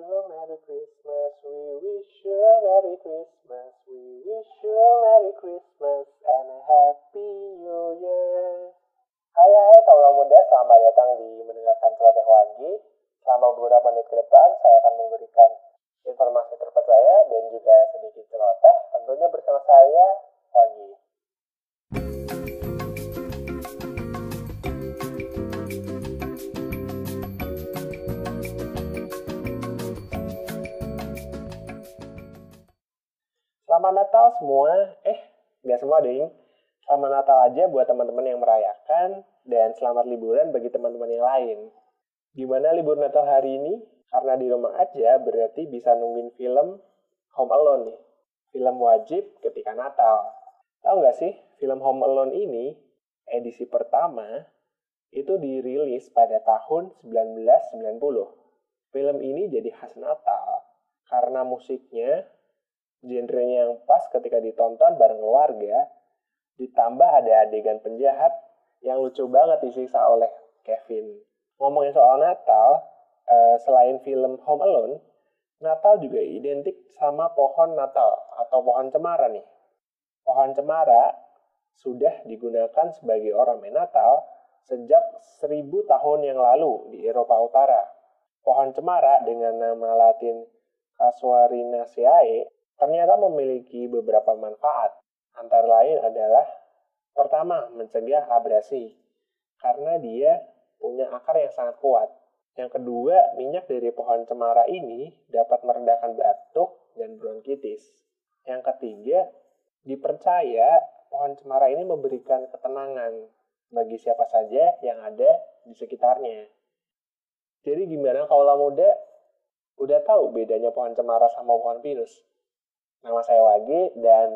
a Merry Christmas. We wish you a Merry Christmas. We wish you a Merry Christmas and a Happy New Year. Hai hai kaula muda, selamat datang di mendengarkan celoteh wagi. Selama beberapa menit ke depan, saya akan memberikan informasi terpercaya dan juga sedikit celoteh. Tentunya bersama saya, Selamat Natal semua. Eh, nggak semua ding. Selamat Natal aja buat teman-teman yang merayakan dan selamat liburan bagi teman-teman yang lain. Gimana libur Natal hari ini? Karena di rumah aja berarti bisa nungguin film Home Alone nih. Film wajib ketika Natal. Tahu nggak sih, film Home Alone ini edisi pertama itu dirilis pada tahun 1990. Film ini jadi khas Natal karena musiknya genrenya yang pas ketika ditonton bareng keluarga, ditambah ada adegan penjahat yang lucu banget disiksa oleh Kevin. Ngomongin soal Natal, eh, selain film Home Alone, Natal juga identik sama pohon Natal atau pohon cemara nih. Pohon cemara sudah digunakan sebagai ornamen Natal sejak seribu tahun yang lalu di Eropa Utara. Pohon cemara dengan nama latin Casuarinaceae ternyata memiliki beberapa manfaat. Antara lain adalah pertama, mencegah abrasi karena dia punya akar yang sangat kuat. Yang kedua, minyak dari pohon cemara ini dapat meredakan batuk dan bronkitis. Yang ketiga, dipercaya pohon cemara ini memberikan ketenangan bagi siapa saja yang ada di sekitarnya. Jadi gimana kalau muda udah tahu bedanya pohon cemara sama pohon pinus? nama saya Wagi dan